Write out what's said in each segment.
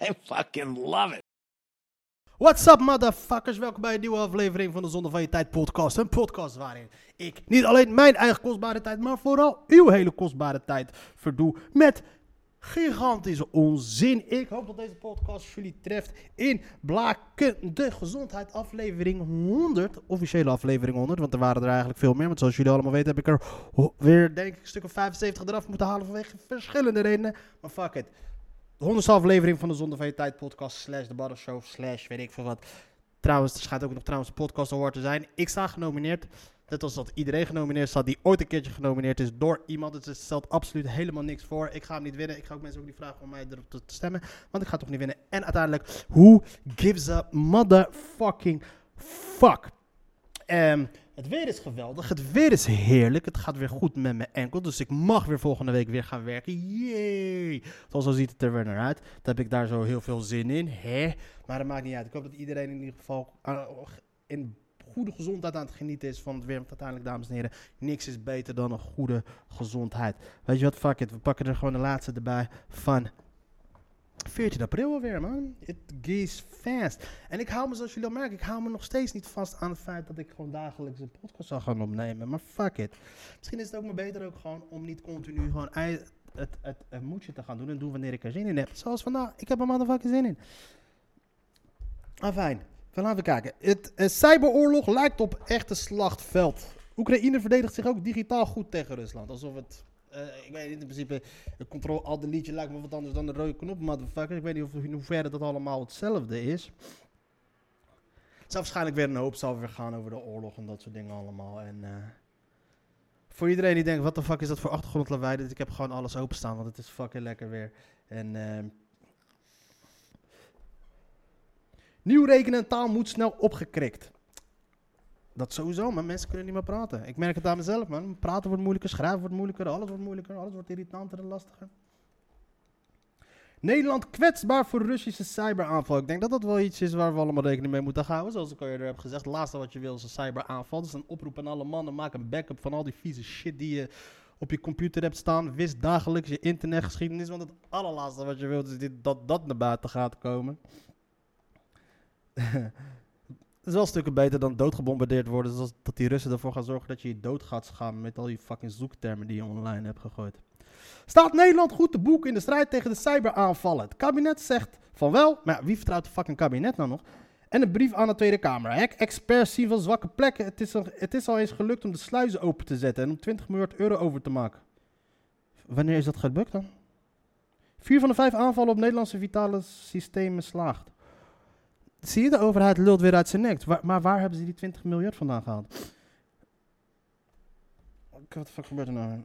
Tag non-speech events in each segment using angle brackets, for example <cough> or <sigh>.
<laughs> I fucking love it. What's up, motherfuckers? Welkom bij een nieuwe aflevering van de Zonde van Je Tijd podcast. Een podcast waarin ik niet alleen mijn eigen kostbare tijd, maar vooral uw hele kostbare tijd verdoe met gigantische onzin. Ik hoop dat deze podcast jullie treft in blakende gezondheid aflevering 100. Officiële aflevering 100, want er waren er eigenlijk veel meer. Want zoals jullie allemaal weten heb ik er weer, denk ik, een stuk of 75 eraf moeten halen vanwege verschillende redenen. Maar fuck it. De honderdste aflevering van de Zonde van Je Tijd podcast slash de Battle Show slash weet ik veel wat. Trouwens, er schijnt ook nog trouwens een podcast award te zijn. Ik sta genomineerd. Net als dat iedereen genomineerd staat die ooit een keertje genomineerd is door iemand. Het stelt absoluut helemaal niks voor. Ik ga hem niet winnen. Ik ga ook mensen ook niet vragen om mij erop te, te stemmen. Want ik ga toch niet winnen. En uiteindelijk, who gives a motherfucking fuck? Ehm, het weer is geweldig. Het weer is heerlijk. Het gaat weer goed met mijn enkel. Dus ik mag weer volgende week weer gaan werken. Zoals zo ziet het er weer naar uit. Dan heb ik daar zo heel veel zin in. Hè? Maar dat maakt niet uit. Ik hoop dat iedereen in ieder geval uh, in goede gezondheid aan het genieten is van het weer. Want uiteindelijk, dames en heren, niks is beter dan een goede gezondheid. Weet je wat? Fuck it. We pakken er gewoon de laatste erbij van 14 april alweer, man. It goes fast. En ik hou me, zoals jullie al merken, ik hou me nog steeds niet vast aan het feit dat ik gewoon dagelijks een podcast zal gaan opnemen. Maar fuck it. Misschien is het ook maar beter ook gewoon om niet continu gewoon het, het, het, het moedje te gaan doen en doen wanneer ik er zin in heb. Zoals vandaag. Ik heb er motherfucking zin in. Ah, fijn. We laten we kijken. Het eh, cyberoorlog lijkt op echt een slachtveld. Oekraïne verdedigt zich ook digitaal goed tegen Rusland. Alsof het... eh, ik weet niet, in principe, control al delete lijkt me wat anders dan de rode knop, motherfucker. Ik weet niet of, in hoeverre dat allemaal hetzelfde is. Het zal waarschijnlijk weer een hoop zal weer gaan over de oorlog en dat soort dingen allemaal. En eh, voor iedereen die denkt, wat de fuck is dat voor achtergrondlawaai? Dit- Ik heb gewoon alles openstaan, want het is fucking lekker weer. En ehm, nieuw rekenen en taal moet snel opgekrikt. Dat sowieso, maar mensen kunnen niet meer praten. Ik merk het aan mezelf, man. Praten wordt moeilijker, schrijven wordt moeilijker, alles wordt moeilijker, alles wordt irritanter en lastiger. Nederland kwetsbaar voor Russische cyberaanval. Ik denk dat dat wel iets is waar we allemaal rekening mee moeten houden. Zoals ik al eerder heb gezegd, het laatste wat je wil is een cyberaanval. Dus een oproep aan alle mannen, maak een backup van al die vieze shit die je op je computer hebt staan. Wist dagelijks je internetgeschiedenis, want het allerlaatste wat je wilt is dit, dat dat naar buiten gaat komen. <laughs> Is wel stukken beter dan doodgebombardeerd worden. Zoals dat die Russen ervoor gaan zorgen dat je je dood gaat schamen met al die fucking zoektermen die je online hebt gegooid. Staat Nederland goed te boek in de strijd tegen de cyberaanvallen? Het kabinet zegt van wel, maar ja, wie vertrouwt het fucking kabinet nou nog? En een brief aan de Tweede Kamer. Hack-experts zien van zwakke plekken. Het is, al, het is al eens gelukt om de sluizen open te zetten en om 20 miljard euro over te maken. Wanneer is dat gelukt dan? Vier van de vijf aanvallen op Nederlandse vitale systemen slaagt. Zie je, de overheid lult weer uit zijn nek. Maar waar hebben ze die 20 miljard vandaan gehaald? Wat de fuck gebeurt er nou?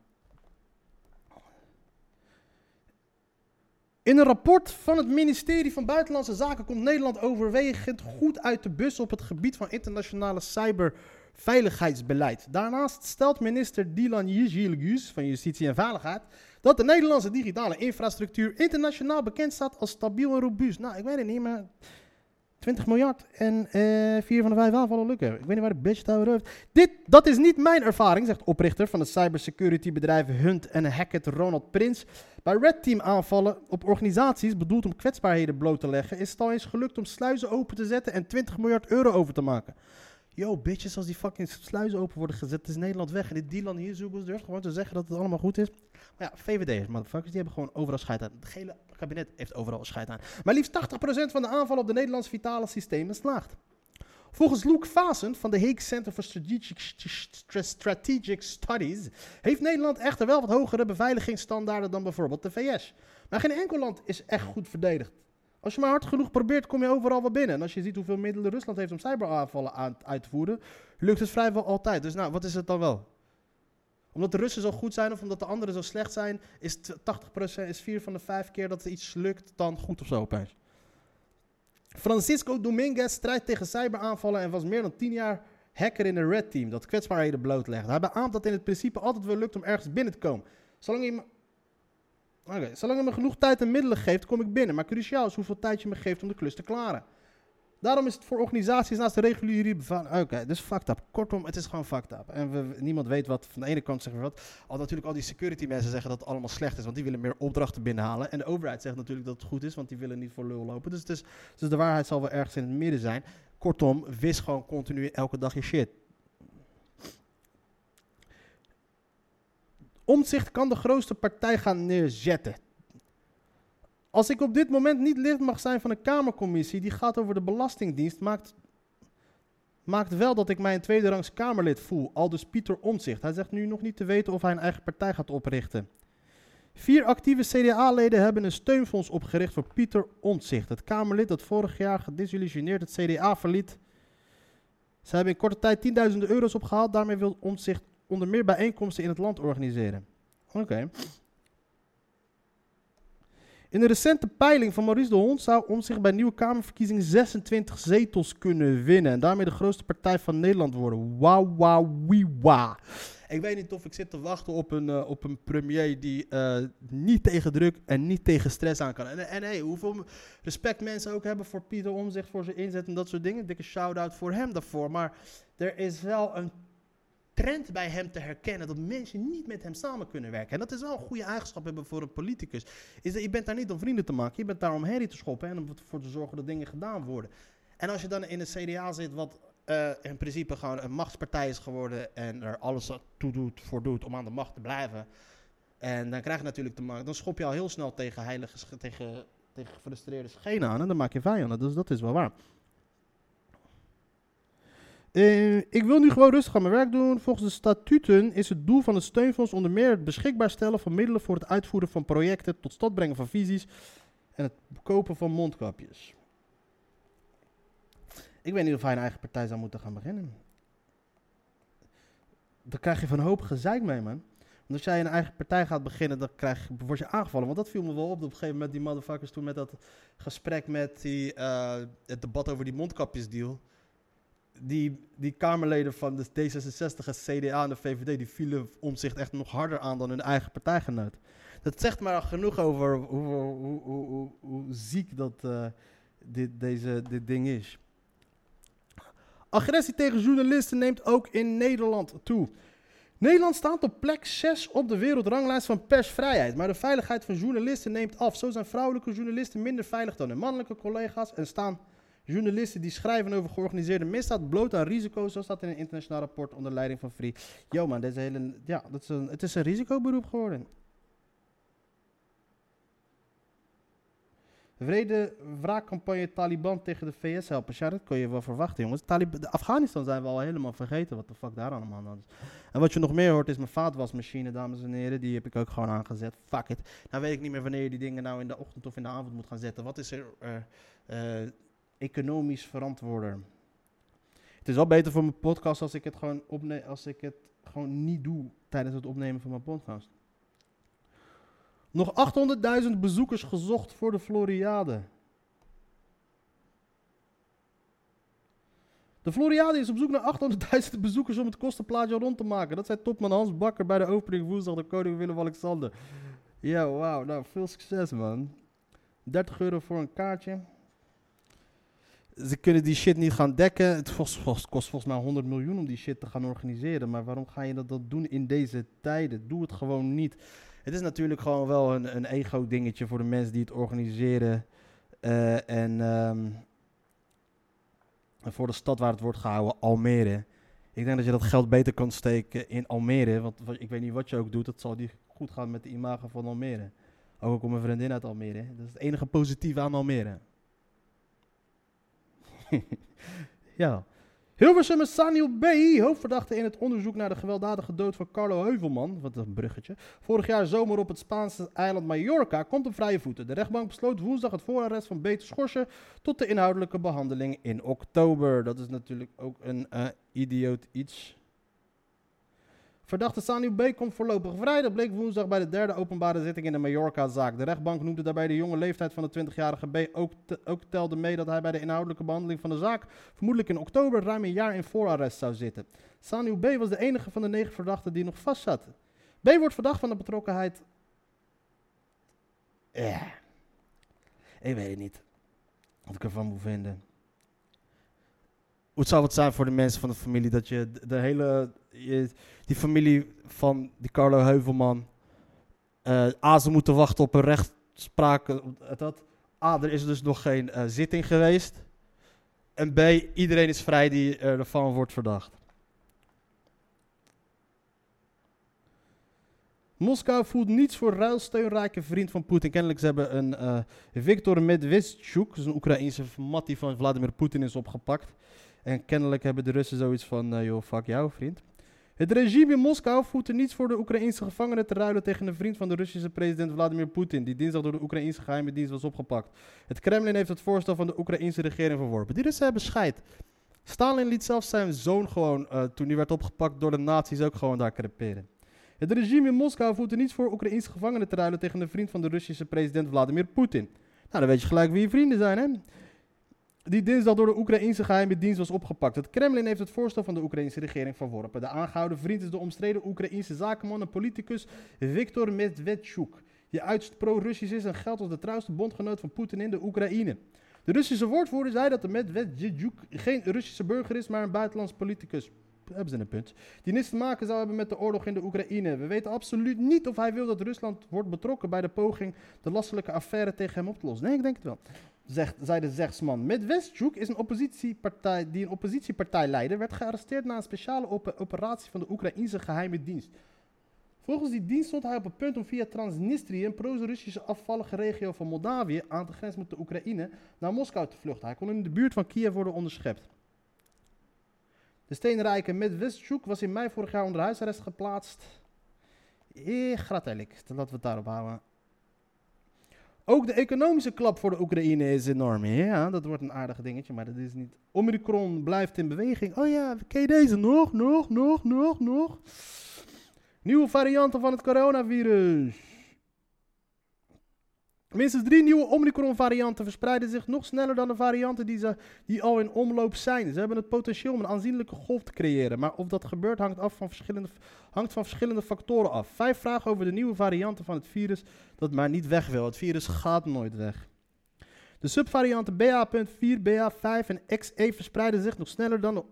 In een rapport van het ministerie van Buitenlandse Zaken komt Nederland overwegend goed uit de bus op het gebied van internationale cyberveiligheidsbeleid. Daarnaast stelt minister Dylan Yildiz van Justitie en Veiligheid dat de Nederlandse digitale infrastructuur internationaal bekend staat als stabiel en robuust. Nou, ik weet het niet, maar 20 miljard en eh vier van de vijf aanvallen lukken. Ik weet niet waar de bitch het over heeft. Dit, dat is niet mijn ervaring, zegt oprichter van de cybersecurity bedrijven Hunt en Hackett Ronald Prins. Bij Red Team aanvallen op organisaties bedoeld om kwetsbaarheden bloot te leggen, is het al eens gelukt om sluizen open te zetten en 20 miljard euro over te maken. Yo, bitches, als die fucking sluizen open worden gezet, is Nederland weg. En die Dylan hier zoeken durft gewoon te zeggen dat het allemaal goed is. Maar ja, VVD'ers, motherfuckers, die hebben gewoon overal scheid aan. Het hele kabinet heeft overal scheid aan. Maar liefst 80% van de aanvallen op de Nederlandse vitale systemen slaagt. Volgens Luke Vassen van de Hague Center for Strategic, Stra- Strategic Studies heeft Nederland echter wel wat hogere beveiligingsstandaarden dan bijvoorbeeld de VS. Maar geen enkel land is echt goed verdedigd. Als je maar hard genoeg probeert, kom je overal wel binnen. En als je ziet hoeveel middelen Rusland heeft om cyberaanvallen aan, uit te voeren, lukt het vrijwel altijd. Dus nou, wat is het dan wel? Omdat de Russen zo goed zijn of omdat de anderen zo slecht zijn, is t- 80% is vier van de vijf keer dat er iets lukt dan goed of zo opeens. Francisco Dominguez strijdt tegen cyberaanvallen en was meer dan 10 jaar hacker in een red team dat kwetsbaarheden blootlegt. Hij beaamt dat in het principe altijd wel lukt om ergens binnen te komen. Zolang je zolang je me genoeg tijd en middelen geeft, kom ik binnen. Maar cruciaal is hoeveel tijd je me geeft om de klus te klaren. Daarom is het voor organisaties naast de reguliere van. Oké, dus fucked up. Kortom, het is gewoon fucked up. En we, niemand weet wat. Van de ene kant zeggen we wat. Al natuurlijk al die security mensen zeggen dat het allemaal slecht is, want die willen meer opdrachten binnenhalen. En de overheid zegt natuurlijk dat het goed is, want die willen niet voor lul lopen. Dus, is, dus de waarheid zal wel ergens in het midden zijn. Kortom, wis gewoon continu elke dag je shit. Omzicht kan de grootste partij gaan neerzetten. Als ik op dit moment niet lid mag zijn van een Kamercommissie die gaat over de Belastingdienst, maakt, maakt wel dat ik mij een tweederangs Kamerlid voel. Al dus Pieter Omtzigt. Hij zegt nu nog niet te weten of hij een eigen partij gaat oprichten. Vier actieve CDA-leden hebben een steunfonds opgericht voor Pieter Omtzigt. Het Kamerlid dat vorig jaar gedisillusioneerd het CDA verliet. Ze hebben in korte tijd tienduizenden euro's opgehaald. Daarmee wil Omtzigt onder meer bijeenkomsten in het land organiseren. Oké. In een recente peiling van Maurice de Hond zou om zich bij nieuwe Kamerverkiezingen 26 zetels kunnen winnen. En daarmee de grootste partij van Nederland worden. Wauw, wauw. Ik weet niet of ik zit te wachten op een, uh, op een premier die uh, niet tegen druk en niet tegen stress aan kan. En, en hey, hoeveel respect mensen ook hebben voor Pieter Omzicht, voor zijn inzet en dat soort dingen. Dikke shout-out voor hem daarvoor. Maar er is wel een trend bij hem te herkennen dat mensen niet met hem samen kunnen werken. En dat is wel een goede eigenschap hebben voor een politicus. Is dat je bent daar niet om vrienden te maken, je bent daar om herrie te schoppen en om ervoor te zorgen dat dingen gedaan worden. En als je dan in een CDA zit wat uh, in principe gewoon een machtspartij is geworden en er alles toe doet, voor doet om aan de macht te blijven. En dan krijg je natuurlijk te maken, dan schop je al heel snel tegen heilige, tegen, tegen gefrustreerde schenen aan en dan maak je vijanden. Dus dat is wel waar. Uh, ik wil nu gewoon rustig aan mijn werk doen. Volgens de statuten is het doel van het steunfonds onder meer het beschikbaar stellen van middelen voor het uitvoeren van projecten, tot stand brengen van visies en het kopen van mondkapjes. Ik weet niet of hij een eigen partij zou moeten gaan beginnen. Daar krijg je van hoop gezeik mee, man. Want als jij een eigen partij gaat beginnen, dan krijg, word je aangevallen. Want dat viel me wel op op een gegeven moment, die motherfuckers toen met dat gesprek met die, uh, het debat over die mondkapjesdeal die, die Kamerleden van de D66 en CDA en de VVD, die vielen om zich echt nog harder aan dan hun eigen partijgenoot. Dat zegt maar genoeg over hoe, hoe, hoe, hoe ziek dat, uh, dit, deze, dit ding is. Agressie tegen journalisten neemt ook in Nederland toe. Nederland staat op plek 6 op de wereldranglijst van persvrijheid. Maar de veiligheid van journalisten neemt af. Zo zijn vrouwelijke journalisten minder veilig dan hun mannelijke collega's en staan Journalisten die schrijven over georganiseerde misdaad bloot aan risico's, zoals dat in een internationaal rapport onder leiding van Free. Yo man, deze hele, ja, dat is een, het is een risicoberoep geworden. Vrede wraakcampagne Taliban tegen de VS helpen. Ja, dat kun je wel verwachten, jongens. Talib de Afghanistan zijn we al helemaal vergeten wat de fuck daar allemaal is. En wat je nog meer hoort is mijn vaatwasmachine, dames en heren. Die heb ik ook gewoon aangezet. Fuck it. Nou weet ik niet meer wanneer je die dingen nou in de ochtend of in de avond moet gaan zetten. Wat is er... Uh, uh, economisch verantwoorder. Het is wel beter voor mijn podcast als ik het gewoon opneem, als ik het gewoon niet doe tijdens het opnemen van mijn podcast. Nog 800.000 bezoekers gezocht voor de Floriade. De Floriade is op zoek naar 800.000 bezoekers om het kostenplaatje rond te maken. Dat zei topman Hans Bakker bij de opening woensdag de koning Willem-Alexander. Ja, wauw. Nou, veel succes man. 30 euro voor een kaartje ze kunnen die shit niet gaan dekken. Het kost, kost, kost, volgens mij 100 miljoen om die shit te gaan organiseren. Maar waarom ga je dat, dat doen in deze tijden? Doe het gewoon niet. Het is natuurlijk gewoon wel een, een ego-dingetje voor de mensen die het organiseren. Uh, en um, voor de stad waar het wordt gehouden, Almere. Ik denk dat je dat geld beter kan steken in Almere. Want ik weet niet wat je ook doet, het zal niet goed gaan met de imago van Almere. Ook al mijn vriendin uit Almere. Dat is het enige positieve aan Almere. <laughs> ja. Hilversum Saniel B., hoofdverdachte in het onderzoek naar de gewelddadige dood van Carlo Heuvelman. Wat een bruggetje. Vorig jaar zomer op het Spaanse eiland Mallorca komt op vrije voeten. De rechtbank besloot woensdag het voorarrest van B. te schorsen tot de inhoudelijke behandeling in oktober. Dat is natuurlijk ook een uh, idioot iets. Verdachte Sanu B. komt voorlopig vrij. Dat bleek woensdag bij de derde openbare zitting in de Mallorca-zaak. De rechtbank noemde daarbij de jonge leeftijd van de 20-jarige B. Ook, ook telde mee dat hij bij de inhoudelijke behandeling van de zaak vermoedelijk in oktober ruim een jaar in voorarrest zou zitten. Sanu B. was de enige van de negen verdachten die nog vast zat. B. wordt verdacht van de betrokkenheid. Ja. Ik weet niet. Wat ik ervan moet vinden. Hoe zou het zijn voor de mensen van de familie dat je de, hele. die familie van die Carlo Heuvelman. eh A, ze moeten wachten op een rechtspraak. eh, Dat, A, er is dus nog geen eh, zitting geweest. En B, iedereen is vrij die ervan wordt verdacht. Moskou voelt niets voor ruilsteunrijke vriend van Poetin. Kennelijk ze hebben een Viktor Medvedchuk, is een Oekraïense mattie van Vladimir Poetin, is opgepakt. En kennelijk hebben de Russen zoiets van, eh, joh, fuck jou vriend. Het regime in Moskou voelt er niets voor de Oekraïense gevangenen te ruilen tegen een vriend van de Russische president Vladimir Poetin, die dinsdag door de Oekraïense geheime dienst was opgepakt. Het Kremlin heeft het voorstel van de Oekraïense regering verworpen. Die Russen hebben scheid. Stalin liet zelfs zijn zoon gewoon, eh, toen hij werd opgepakt door de nazi's, ook gewoon daar creperen. Het regime in Moskou voelt er niets voor Oekraïense gevangenen te ruilen tegen een vriend van de Russische president Vladimir Poetin. Nou, dan weet je gelijk wie je vrienden zijn, hè? Die dinsdag door de Oekraïense geheime dienst was opgepakt. Het Kremlin heeft het voorstel van de Oekraïense regering verworpen. De aangehouden vriend is de omstreden Oekraïense zakenman en politicus Viktor Medvedchuk. Die uiterst pro-Russisch is en geldt als de trouwste bondgenoot van Poetin in de Oekraïne. De Russische woordvoerder zei dat de Medvedchuk geen Russische burger is, maar een buitenlands politicus. Hebben ze een punt. Die niets te maken zou hebben met de oorlog in de Oekraïne. We weten absoluut niet of hij wil dat Rusland wordt betrokken bij de poging de lastelijke affaire tegen hem op te lossen. Nee, ik denk het wel. Zegt, zei de zegsman. Medvedchuk is een oppositiepartij die een oppositiepartijleider werd gearresteerd na een speciale op- operatie van de Oekraïnse geheime dienst. Volgens die dienst stond hij op het punt om via Transnistrië, een pro-Russische afvallige regio van Moldavië, aan te grenzen met de Oekraïne, naar Moskou te vluchten. Hij kon in de buurt van Kiev worden onderschept. De steenrijke Medvedchuk was in mei vorig jaar onder huisarrest geplaatst. Eh, gratelijk. Dan laten we het daarop houden. Ook de economische klap voor de Oekraïne is enorm. Ja, dat wordt een aardig dingetje, maar dat is niet. Omicron blijft in beweging. Oh ja, ken je deze nog, nog, nog, nog, nog? Nieuwe varianten van het coronavirus. Minstens drie nieuwe Omicron-varianten verspreiden zich nog sneller dan de varianten die, ze, die al in omloop zijn. Ze hebben het potentieel om een aanzienlijke golf te creëren. Maar of dat gebeurt hangt, af van verschillende, hangt van verschillende factoren af. Vijf vragen over de nieuwe varianten van het virus dat maar niet weg wil. Het virus gaat nooit weg. De subvarianten BA.4, BA5 en XE verspreiden zich nog sneller dan de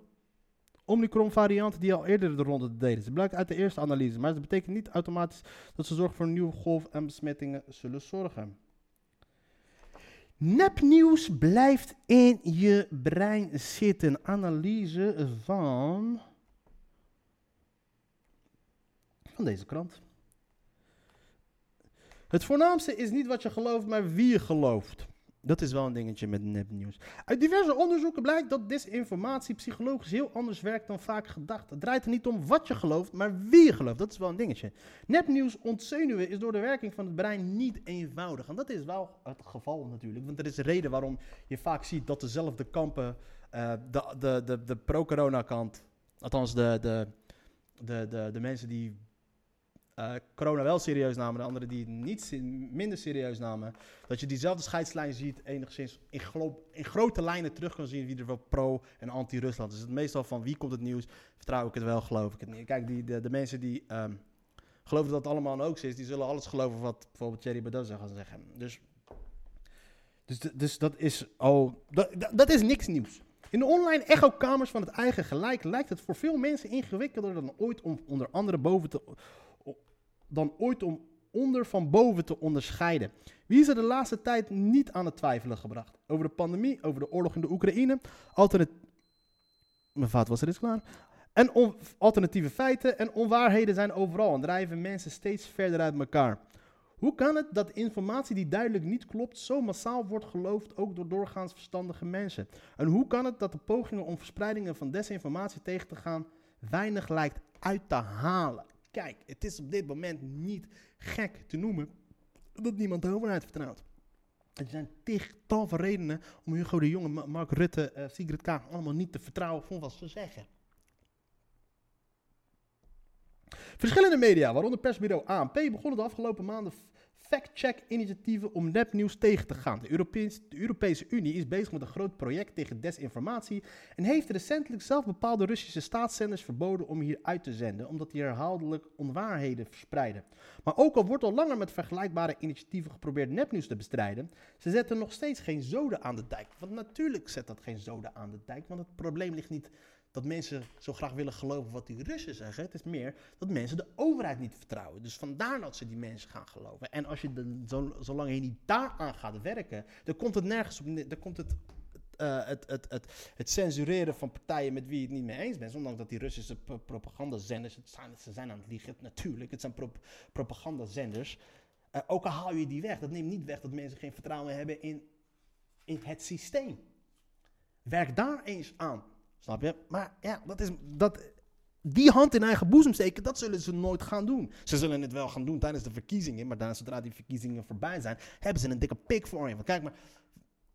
Omicron-varianten die al eerder de ronde deden. Ze blijkt uit de eerste analyse, maar dat betekent niet automatisch dat ze zorgen voor een nieuwe golf en besmettingen zullen zorgen. Nepnieuws blijft in je brein zitten. Analyse van. van deze krant. Het voornaamste is niet wat je gelooft, maar wie je gelooft. Dat is wel een dingetje met nepnieuws. Uit diverse onderzoeken blijkt dat desinformatie psychologisch heel anders werkt dan vaak gedacht. Het draait er niet om wat je gelooft, maar wie je gelooft. Dat is wel een dingetje. Nepnieuws ontzenuwen is door de werking van het brein niet eenvoudig. En dat is wel het geval natuurlijk. Want er is een reden waarom je vaak ziet dat dezelfde kampen, eh, de, de, de, de pro-corona kant, althans de, de, de, de, de mensen die eh, corona wel serieus namen, de anderen die het niet minder serieus namen, dat je diezelfde scheidslijn ziet, enigszins in, in grote lijnen terug kan zien wie er wel pro- en anti-Rusland is. Het is meestal van wie komt het nieuws, vertrouw ik het wel, geloof ik het niet. Kijk, die, de, mensen die ehm, geloven dat het allemaal een hoax is, die zullen alles geloven wat bijvoorbeeld Thierry Baudet zou zeggen. Dus, dus, dus dat is al, dat, dat, is niks nieuws. In de online echokamers van het eigen gelijk lijkt het voor veel mensen ingewikkelder dan ooit om onder andere boven te, dan ooit om onder van boven te onderscheiden. Wie is er de laatste tijd niet aan het twijfelen gebracht? Over de pandemie, over de oorlog in de Oekraïne. Mijn was er eens klaar. En alternatieve feiten en onwaarheden zijn overal en drijven mensen steeds verder uit elkaar. Hoe kan het dat informatie die duidelijk niet klopt zo massaal wordt geloofd, ook door doorgaans verstandige mensen? En hoe kan het dat de pogingen om verspreidingen van desinformatie tegen te gaan weinig lijkt uit te halen? Kijk, het is op dit moment niet gek te noemen dat niemand de overheid vertrouwt. Er zijn tig tal van redenen om Hugo de Jonge, Ma- Mark Rutte, eh, Sigrid Kaag allemaal niet te vertrouwen van wat ze zeggen. Verschillende media, waaronder persbureau ANP, begonnen de afgelopen maanden fact-check-initiatieven om nepnieuws tegen te gaan. De, Europees- de Europese Unie is bezig met een groot project tegen desinformatie en heeft recentelijk zelf bepaalde Russische staatszenders verboden om hier uit te zenden, omdat die herhaaldelijk onwaarheden verspreiden. Maar ook al wordt al langer met vergelijkbare initiatieven geprobeerd nepnieuws te bestrijden, ze zetten nog steeds geen zoden aan de dijk. Want natuurlijk zet dat geen zoden aan de dijk, want het probleem ligt niet dat mensen zo graag willen geloven wat die Russen zeggen. Het is meer dat mensen de overheid niet vertrouwen. Dus vandaar dat ze die mensen gaan geloven. En als je zo, zolang je niet daaraan gaat werken, dan komt het nergens op. Dan komt het, eh, het, het, het, het censureren van partijen met wie je het niet mee eens bent. Ondanks dat die Russische pro- propagandazenders, het zijn, ze zijn aan het liegen, natuurlijk. Het zijn pro- propagandazenders. Eh, ook al haal je die weg, dat neemt niet weg dat mensen geen vertrouwen hebben in, in het systeem. Werk daar eens aan. Snap je? Maar ja, dat is, dat, die hand in eigen boezem steken, dat zullen ze nooit gaan doen. Ze zullen het wel gaan doen tijdens de verkiezingen, maar daarna, zodra die verkiezingen voorbij zijn, hebben ze een dikke pik voor je. Want kijk maar,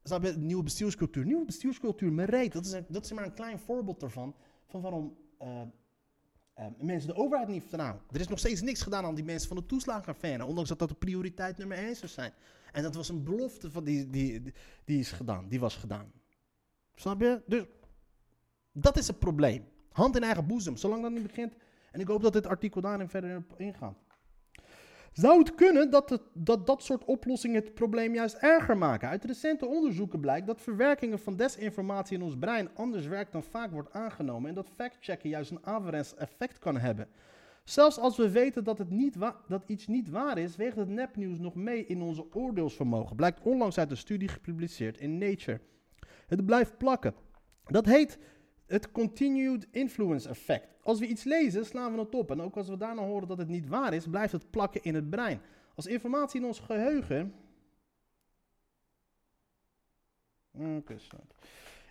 snap je, nieuwe bestuurscultuur. Nieuwe bestuurscultuur, maar reet, dat is, dat is maar een klein voorbeeld ervan, van waarom eh, eh, mensen de overheid niet vertrouwen. Er is nog steeds niks gedaan aan die mensen van de toeslagenaffaire, ondanks dat dat de prioriteit nummer één zou zijn. En dat was een belofte van die, die, die, die is gedaan, die was gedaan. Snap je? Dus dat is het probleem. Hand in eigen boezem, zolang dat niet begint. En ik hoop dat dit artikel daarin verder ingaat. Zou het kunnen dat, het, dat dat soort oplossingen het probleem juist erger maken? Uit recente onderzoeken blijkt dat verwerkingen van desinformatie in ons brein anders werkt dan vaak wordt aangenomen. En dat factchecken juist een averechts effect kan hebben. Zelfs als we weten dat, het niet dat iets niet waar is, weegt het nepnieuws nog mee in onze oordeelsvermogen. Blijkt onlangs uit een studie gepubliceerd in Nature. Het blijft plakken. Dat heet het continued influence effect. Als we iets lezen, slaan we het op. En ook als we daarna horen dat het niet waar is, blijft het plakken in het brein. Als informatie in ons geheugen.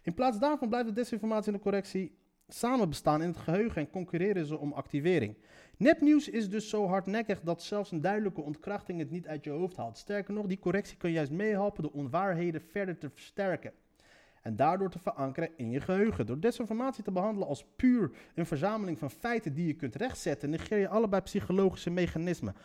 In plaats daarvan blijft de desinformatie en de correctie samen bestaan in het geheugen en concurreren ze om activering. Nepnieuws is dus zo hardnekkig dat zelfs een duidelijke ontkrachting het niet uit je hoofd haalt. Sterker nog, die correctie kan juist meehelpen de onwaarheden verder te versterken en daardoor te verankeren in je geheugen. Door desinformatie te behandelen als puur een verzameling van feiten die je kunt rechtzetten, negeer je allebei psychologische mechanismen.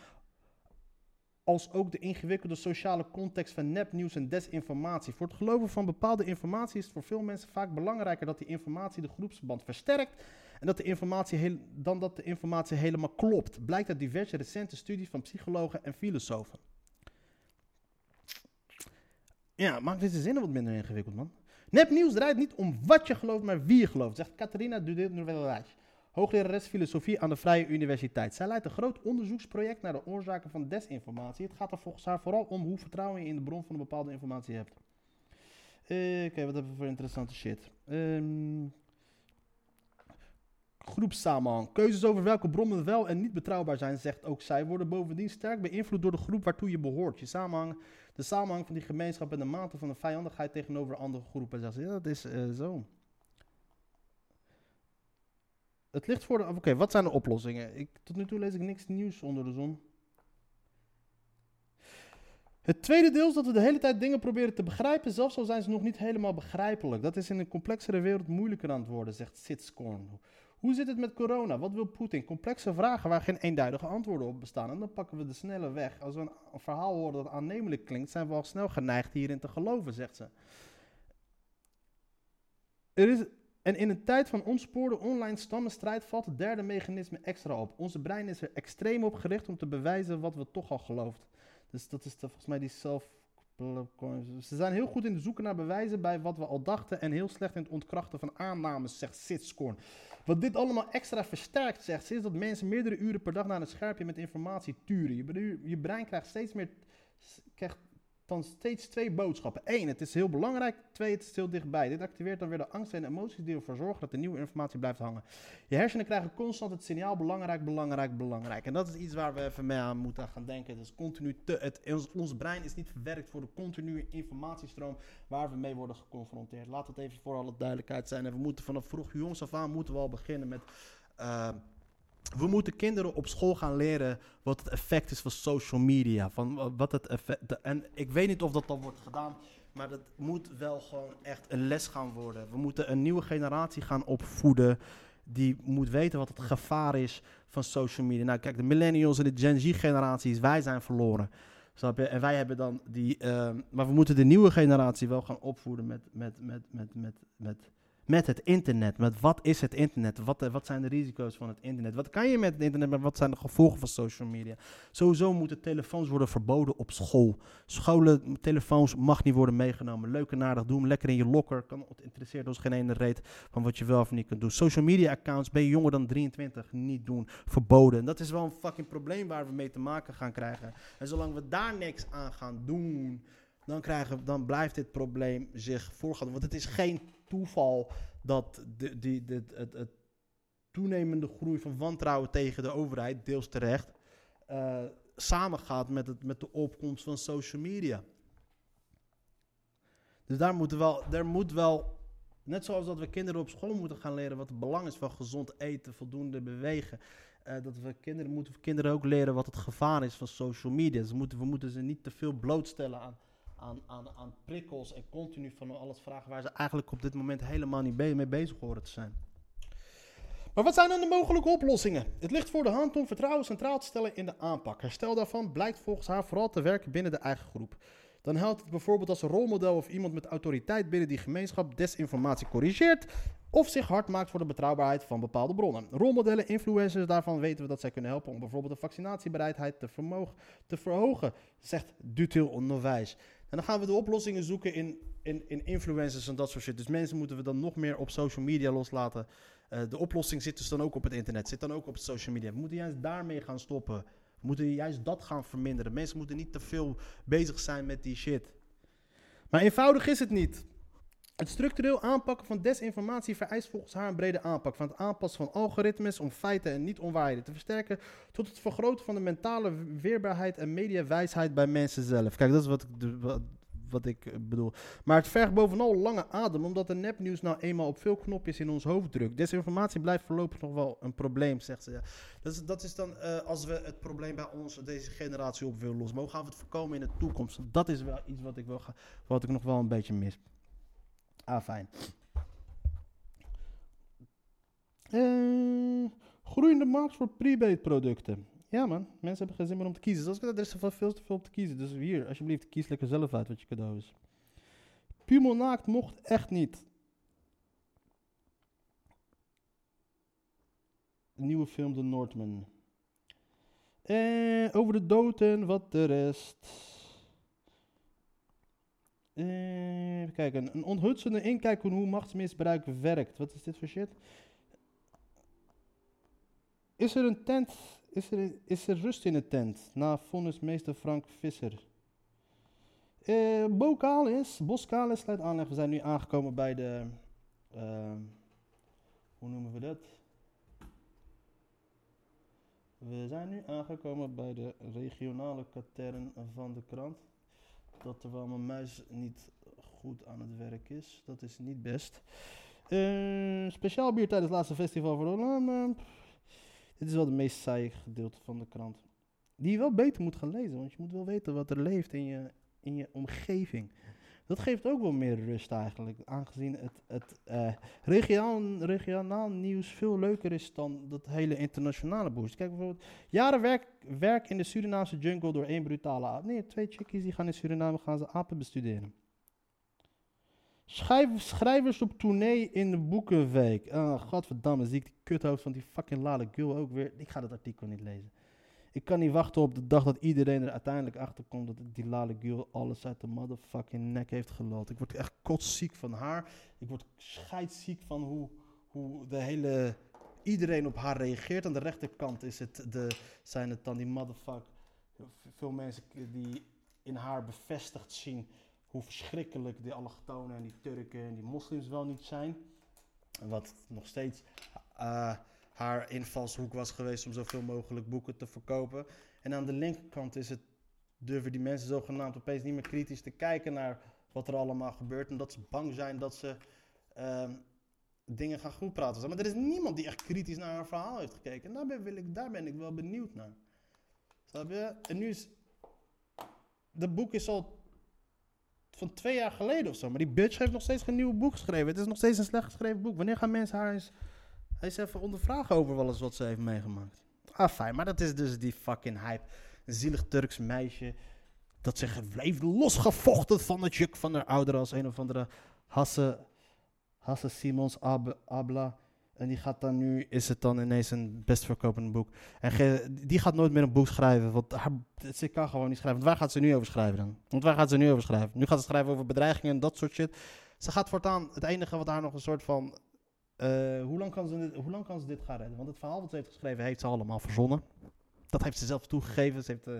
Als ook de ingewikkelde sociale context van nepnieuws en desinformatie. Voor het geloven van bepaalde informatie is het voor veel mensen vaak belangrijker dat die informatie de groepsverband versterkt en dat de informatie heel, dan dat de informatie helemaal klopt. Blijkt uit diverse recente studies van psychologen en filosofen. Ja, maakt deze zinnen wat minder ingewikkeld, man. Nepnieuws draait niet om wat je gelooft, maar wie je gelooft, zegt Catharina Dudit-Novelage, hooglerares filosofie aan de Vrije Universiteit. Zij leidt een groot onderzoeksproject naar de oorzaken van desinformatie. Het gaat er volgens haar vooral om hoe vertrouwen je in de bron van een bepaalde informatie hebt. Eh, Oké, wat hebben we voor interessante shit? Ehm groepssamenhang. Keuzes over welke bronnen wel en niet betrouwbaar zijn, zegt ook zij, worden bovendien sterk beïnvloed door de groep waartoe je behoort. Je samenhang, de samenhang van die gemeenschap en de mate van de vijandigheid tegenover andere groepen. Dat is eh, zo. Het ligt voor de. Oké, wat zijn de oplossingen? Ik, tot nu toe lees ik niks nieuws onder de zon. Het tweede deel is dat we de hele tijd dingen proberen te begrijpen, zelfs al zijn ze nog niet helemaal begrijpelijk. Dat is in een complexere wereld moeilijker aan het worden, zegt Sitscorn. Hoe zit het met corona? Wat wil Poetin? Complexe vragen waar geen eenduidige antwoorden op bestaan. En dan pakken we de snelle weg. Als we een, verhaal horen dat aannemelijk klinkt, zijn we al snel geneigd hierin te geloven, zegt ze. Er is, en in een tijd van ontspoorde online stammenstrijd valt het derde mechanisme extra op. Onze brein is er extreem op gericht om te bewijzen wat we toch al geloofd. Dus dat is volgens mij die self... Ze zijn heel goed in het zoeken naar bewijzen bij wat we al dachten en heel slecht in het ontkrachten van aannames, zegt Sitscorn. Wat dit allemaal extra versterkt, zegt ze, is dat mensen meerdere uren per dag naar een schermpje met informatie turen. Je, je brein krijgt steeds meer, krijgt dan steeds twee boodschappen. Eén, het is heel belangrijk. Twee, het is heel dichtbij. Dit activeert dan weer de angst en emoties die ervoor zorgen dat de nieuwe informatie blijft hangen. Je hersenen krijgen constant het signaal belangrijk, belangrijk, belangrijk. En dat is iets waar we even mee aan moeten gaan denken. Dus continu te, het, ons, brein is niet verwerkt voor de continue informatiestroom waar we mee worden geconfronteerd. Laat het even voor alle duidelijkheid zijn. En we moeten vanaf vroeg jongs af aan moeten we al beginnen met... eh, we moeten kinderen op school gaan leren wat het effect is van social media. Van wat het effect, en ik weet niet of dat al wordt gedaan, maar dat moet wel gewoon echt een les gaan worden. We moeten een nieuwe generatie gaan opvoeden die moet weten wat het gevaar is van social media. Nou, kijk, de millennials en de Gen Z-generaties, wij zijn verloren. Snap je? En wij hebben dan die. ehm, maar we moeten de nieuwe generatie wel gaan opvoeden met, met, met, met, met, met, met het internet. Met wat is het internet? Wat, eh, wat zijn de risico's van het internet? Wat kan je met het internet? Maar wat zijn de gevolgen van social media? Sowieso moeten telefoons worden verboden op school. Scholen, telefoons mag niet worden meegenomen. Leuk en aardig, doe hem lekker in je locker. Kan, het interesseert ons geen ene reet van wat je wel of niet kunt doen. Social media accounts, ben je jonger dan 23, niet doen. Verboden. En dat is wel een fucking probleem waar we mee te maken gaan krijgen. En zolang we daar niks aan gaan doen, dan, krijgen, dan blijft dit probleem zich voorgaan. Want het is geen toeval dat de, die, de, het, het toenemende groei van wantrouwen tegen de overheid, deels terecht, eh, samengaat met, het, met de opkomst van social media. Dus daar moet wel, er moet wel, net zoals dat we kinderen op school moeten gaan leren wat het belang is van gezond eten, voldoende bewegen. eh, dat we kinderen moeten kinderen ook leren wat het gevaar is van social media. Ze moeten, we moeten ze niet te veel blootstellen aan, aan, aan, aan prikkels en continu van alles vragen waar ze eigenlijk op dit moment helemaal niet mee bezig horen te zijn. Maar wat zijn dan de mogelijke oplossingen? Het ligt voor de hand om vertrouwen centraal te stellen in de aanpak. Herstel daarvan blijkt volgens haar vooral te werken binnen de eigen groep. Dan helpt het bijvoorbeeld als een rolmodel of iemand met autoriteit binnen die gemeenschap desinformatie corrigeert of zich hard maakt voor de betrouwbaarheid van bepaalde bronnen. Rolmodellen, influencers, daarvan weten we dat zij kunnen helpen om bijvoorbeeld de vaccinatiebereidheid te, vermogen, te verhogen, zegt Dutil Nowijs. En dan gaan we de oplossingen zoeken in, in, in influencers en dat soort shit. Dus mensen moeten we dan nog meer op social media loslaten. Eh, de oplossing zit dus dan ook op het internet, zit dan ook op social media. We moeten juist daarmee gaan stoppen. We moeten juist dat gaan verminderen. Mensen moeten niet te veel bezig zijn met die shit. Maar eenvoudig is het niet. Het structureel aanpakken van desinformatie vereist volgens haar een brede aanpak van het aanpassen van algoritmes om feiten en niet onwaarheden te versterken tot het vergroten van de mentale weerbaarheid en mediawijsheid bij mensen zelf. Kijk, dat is wat ik, wat, ik eh, bedoel. Maar het vergt bovenal lange adem, omdat de nepnieuws nou eenmaal op veel knopjes in ons hoofd drukt. Desinformatie blijft voorlopig nog wel een probleem, zegt ze. Dat, is, dat is dan eh, als we het probleem bij ons, deze generatie, op willen lossen. Maar hoe gaan we het voorkomen in de toekomst? Dat is wel iets wat ik, wat ik nog wel een beetje mis. Ah, fijn. Eh, groeiende markt voor prepaid producten. Ja man, mensen hebben geen zin meer om te kiezen. Zoals ik zei, er is veel, te veel om te kiezen. Dus hier, alsjeblieft, kies lekker zelf uit wat je cadeau is. Naakt mocht echt niet. Een nieuwe film, The Northman. Eh, over de dood en wat de rest. Eh, even kijken. Een onthutsende inkijk in hoe machtsmisbruik werkt. Wat is dit voor shit? Is er een tent? Is er, is er rust in de tent? Na vonnismeester Frank Visser. Eh Bokalis, Boskalis sluit aanleg. We zijn nu aangekomen bij de. ehm, hoe noemen we dat? We zijn nu aangekomen bij de regionale katern van de krant. Dat terwijl mijn muis niet goed aan het werk is. Dat is niet best. Eh, speciaal bier tijdens het laatste festival voor de. dit is wel het meest saaie gedeelte van de krant. Die je wel beter moet gaan lezen, want je moet wel weten wat er leeft in je, in je omgeving. Dat geeft ook wel meer rust eigenlijk, aangezien het, het eh, regionaal, regionaal nieuws veel leuker is dan dat hele internationale boost. Kijk bijvoorbeeld, jaren werk, werk in de Surinaamse jungle door één brutale aap. Nee, twee chickies die gaan in Suriname gaan ze apen bestuderen. Schrijvers op tournee in de boekenweek. Ah, godverdamme, zie ik die kuthoofd van die fucking Lale Gul ook weer. Ik ga dat artikel niet lezen. Ik kan niet wachten op de dag dat iedereen er uiteindelijk achter komt dat die Lale alles uit de motherfucking nek heeft geloot. Ik word echt kotsziek van haar. Ik word scheidsziek van hoe, hoe de hele, iedereen op haar reageert. Aan de rechterkant is het de, zijn het dan die motherfuck. Veel mensen die in haar bevestigd zien hoe verschrikkelijk die allochtonen en die Turken en die moslims wel niet zijn. Wat nog steeds eh, haar invalshoek was geweest om zoveel mogelijk boeken te verkopen. En aan de linkerkant is het, durven die mensen zogenaamd opeens niet meer kritisch te kijken naar wat er allemaal gebeurt. Omdat ze bang zijn dat ze ehm, dingen gaan goed praten. Maar er is niemand die echt kritisch naar haar verhaal heeft gekeken. En daar ben, ik, daar ben ik wel benieuwd naar. Snap je? En nu is... De boek is al van twee jaar geleden of zo. Maar die bitch heeft nog steeds geen nieuw boek geschreven. Het is nog steeds een slecht geschreven boek. Wanneer gaan mensen haar eens Is even ondervragen over wel eens wat ze heeft meegemaakt. Ah, fijn. Maar dat is dus die fucking hype. Een zielig Turks meisje. Dat zich heeft losgevochten van het juk van haar ouder als een of andere Hasse, Hasse Simons Ab, Abla. En die gaat dan nu, is het dan ineens een best verkopend boek. En die gaat nooit meer een boek schrijven, want haar, ze kan gewoon niet schrijven. Waar gaat ze nu over schrijven dan? Want waar gaat ze nu over schrijven? Nu gaat ze schrijven over bedreigingen en dat soort shit. Ze gaat voortaan, het enige wat haar nog een soort van... eh, hoe, lang kan ze dit, hoe lang kan ze dit gaan redden? Want het verhaal wat ze heeft geschreven, heeft ze allemaal verzonnen. Dat heeft ze zelf toegegeven. Ze heeft... eh,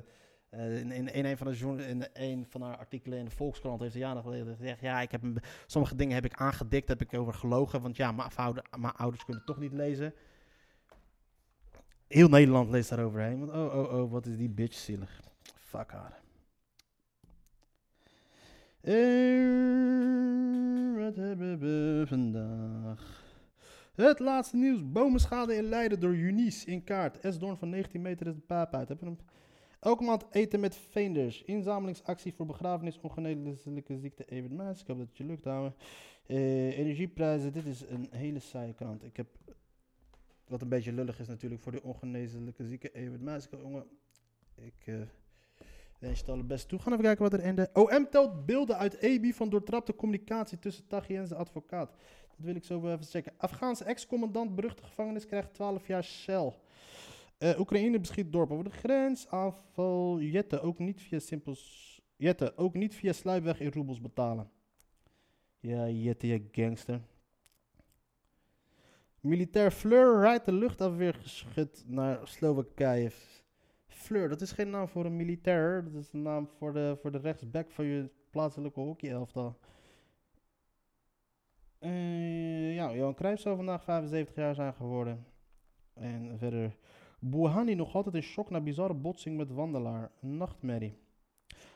eh, in, in, een van de in van haar artikelen in de Volkskrant heeft ze jaren geleden gezegd: Ja, ik heb sommige dingen heb ik aangedikt, heb ik over gelogen. Want ja, mijn, mijn ouders kunnen toch niet lezen. Heel Nederland leest daaroverheen. Want oh, oh, oh, wat is die bitch zielig. Fuck haar. Wat hebben we vandaag? Het laatste nieuws. Bomenschade in Leiden door Junice in kaart. Esdoorn van 19 meter is de paap uit. Heb je hem? Elke maand eten met Veenders. Inzamelingsactie voor begrafenis ongeneeslijke ziekte Maas. Ik hoop dat het je lukt, dame. Eh, energieprijzen. Dit is een hele saaie krant. Ik heb... Wat een beetje lullig is natuurlijk voor de ongeneeslijke zieke Evert. Jongen, ik... eh wens je het allerbeste toe. Gaan even kijken wat er in de... OM telt beelden uit EBI van doortrapte communicatie tussen Taghi en zijn advocaat. Dat wil ik zo even checken. Afghaanse ex-commandant beruchte gevangenis krijgt 12 jaar cel. Eh, Oekraïne beschiet dorp over de grens. Aanval Jette ook niet via simpels. Jette ook niet via sluipweg in roebels betalen. Ja, Jette, je gangster. Militair Fleur rijdt de luchtafweergeschut naar Slowakije. Fleur, dat is geen naam voor een militair. Dat is een naam voor de, voor de rechtsback van je plaatselijke hockeyelftal. Eh ja, Johan Cruijff zou vandaag 75 jaar zijn geworden. En verder... Bouhani nog altijd in shock na bizarre botsing met wandelaar. Nachtmerrie.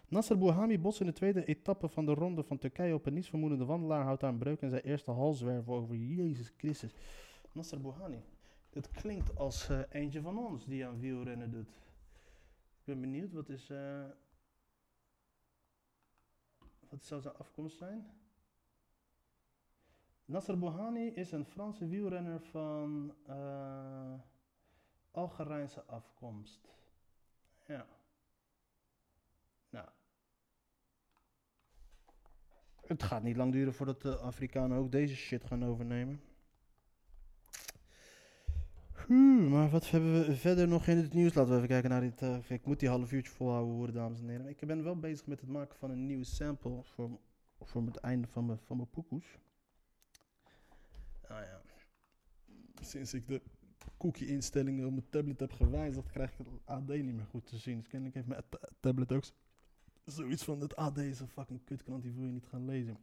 Nasser Bouhami botst in de tweede etappe van de ronde van Turkije op een nietsvermoedende wandelaar. Houdt een breuk in zijn eerste halswervel over. Jezus Christus. Nasser Bouhani. Het klinkt als eh, eentje van ons die aan wielrennen doet. Ik ben benieuwd, wat is... eh, wat zou zijn afkomst zijn? Nasser Bouhani is een Franse wielrenner van... eh, Algerijnse afkomst. Ja. Nou. Het gaat niet lang duren voordat de Afrikanen ook deze shit gaan overnemen. Maar wat hebben we verder nog in het nieuws? Laten we even kijken naar dit. eh, ik moet die half uurtje volhouden horen, dames en heren. Ik ben wel bezig met het maken van een nieuwe sample voor, voor het einde van mijn, van mijn poekoes. Nou ja. Sinds ik de cookie-instellingen op mijn tablet heb gewijzigd, krijg ik het AD niet meer goed te zien. Dus kennelijk heeft mijn ta- tablet ook zoiets van: het AD is een fucking kutkrant, die wil je niet gaan lezen.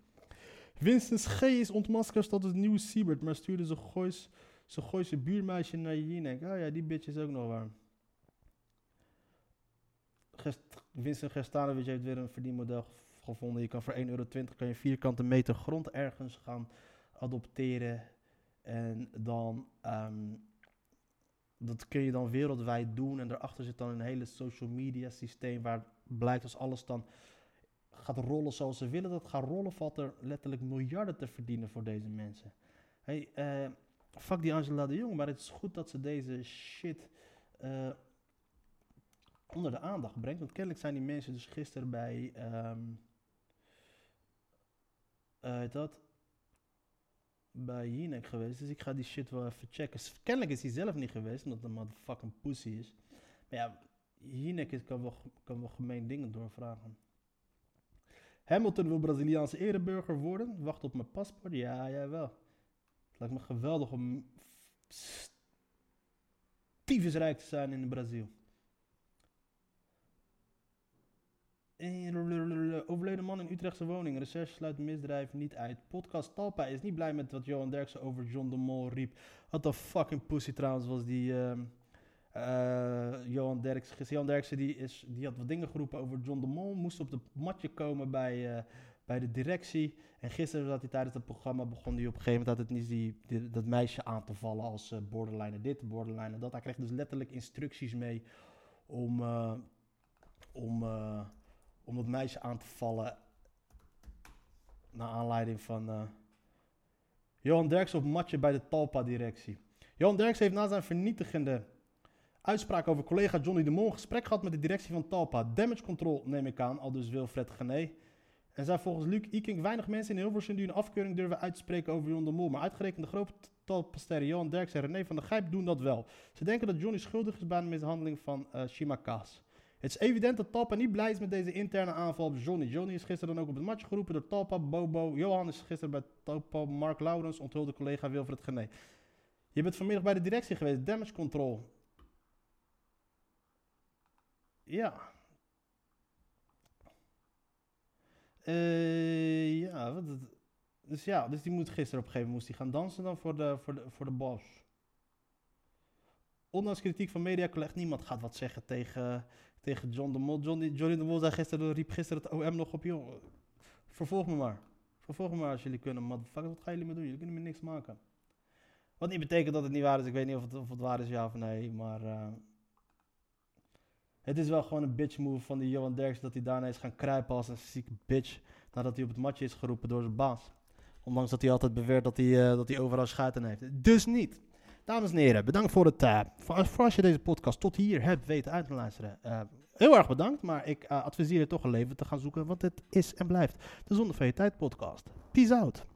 Winston G. is ontmaskerd tot het nieuwe Siebert, maar stuurde zijn goois, zijn buurmeisje naar Jinek. Oh ja, die bitch is ook nog warm. Gest- Winston Gerstanovic heeft weer een verdienmodel gev- gevonden. Je kan voor 1,20 euro kan je vierkante meter grond ergens gaan adopteren. En dan, ehm, dat kun je dan wereldwijd doen. En daarachter zit dan een hele social media systeem waar blijkt als alles dan gaat rollen zoals ze willen dat gaat rollen, valt er letterlijk miljarden te verdienen voor deze mensen. Hey, eh, fuck die Angela de Jong, maar het is goed dat ze deze shit eh, onder de aandacht brengt. Want kennelijk zijn die mensen dus gisteren bij, heet dat, bij Jinek geweest. Dus ik ga die shit wel even checken. Kennelijk is hij zelf niet geweest, omdat een motherfucking pussy is. Maar ja, Jinek kan wel, kan wel gemeen dingen doorvragen. Hamilton wil Braziliaanse ereburger worden. Wacht op mijn paspoort. Ja, jawel. Het lijkt me geweldig om tyfusrijk te zijn in Brazil. Eh, Overleden man in Utrechtse woning. Recherche sluit misdrijf niet uit. Podcast Talpa is niet blij met wat Johan Derksen over John de Mol riep. Wat een fucking pussy trouwens was die ehm, eh, Johan Derksen. Johan Derksen die, is, die had wat dingen geroepen over John de Mol. Moest op het matje komen bij, eh, bij de directie. En gisteren zat hij tijdens het programma, begon hij op een gegeven moment dat, het die, die- dat meisje aan te vallen als eh borderliner dit, borderliner dat. Hij kreeg dus letterlijk instructies mee om, eh, om, eh, om dat meisje aan te vallen. Naar aanleiding van eh, Johan Derksen op matje bij de Talpa-directie. Johan Derks heeft na zijn vernietigende uitspraak over collega Johnny de Mol gesprek gehad met de directie van Talpa. Damage control neem ik aan, al dus Wilfred Gené. Er zijn volgens Luc Iking weinig mensen in Hilversum die een afkeuring durven uit te spreken over John de Mol. Maar uitgerekend de grote talpasterren Johan Derks en René van der Gijp doen dat wel. Ze denken dat Johnny schuldig is bij de mishandeling van uh, Shima Kaas. Het is evident dat Talpa niet blij is met deze interne aanval op Johnny. Johnny is gisteren dan ook op het match geroepen door Talpa, Bobo. Johan is gisteren bij Talpa, Mark Laurens, onthulde collega Wilfred Gené. Je bent vanmiddag bij de directie geweest, damage control. Ja. Uh, ja, wat, dus ja, dus die moet gisteren op een gegeven moment moest die gaan dansen dan voor de, voor de, voor de boss. Ondanks kritiek van media collega, niemand gaat wat zeggen tegen, tegen John de Mol. Johnny, Johnny de Mol zei gisteren, riep gisteren het OM nog op, joh, vervolg me maar. Vervolg me maar als jullie kunnen, motherfuckers, wat gaan jullie me doen? Jullie kunnen me niks maken. Wat niet betekent dat het niet waar is, ik weet niet of het, waar is, ja of nee, maar... Uh, het is wel gewoon een bitch move van die Johan Derks dat hij daarna is gaan kruipen als een zieke bitch. Nadat hij op het matje is geroepen door zijn baas. Ondanks dat hij altijd beweert dat hij, uh, dat hij overal schuiten heeft. Dus niet. Dames en heren, bedankt voor het. Uh, voor, als je deze podcast tot hier hebt weten uit te luisteren. Uh, heel erg bedankt, maar ik adviseer je toch een leven te gaan zoeken. Want het is en blijft de Zonder van Tijd podcast. Peace out.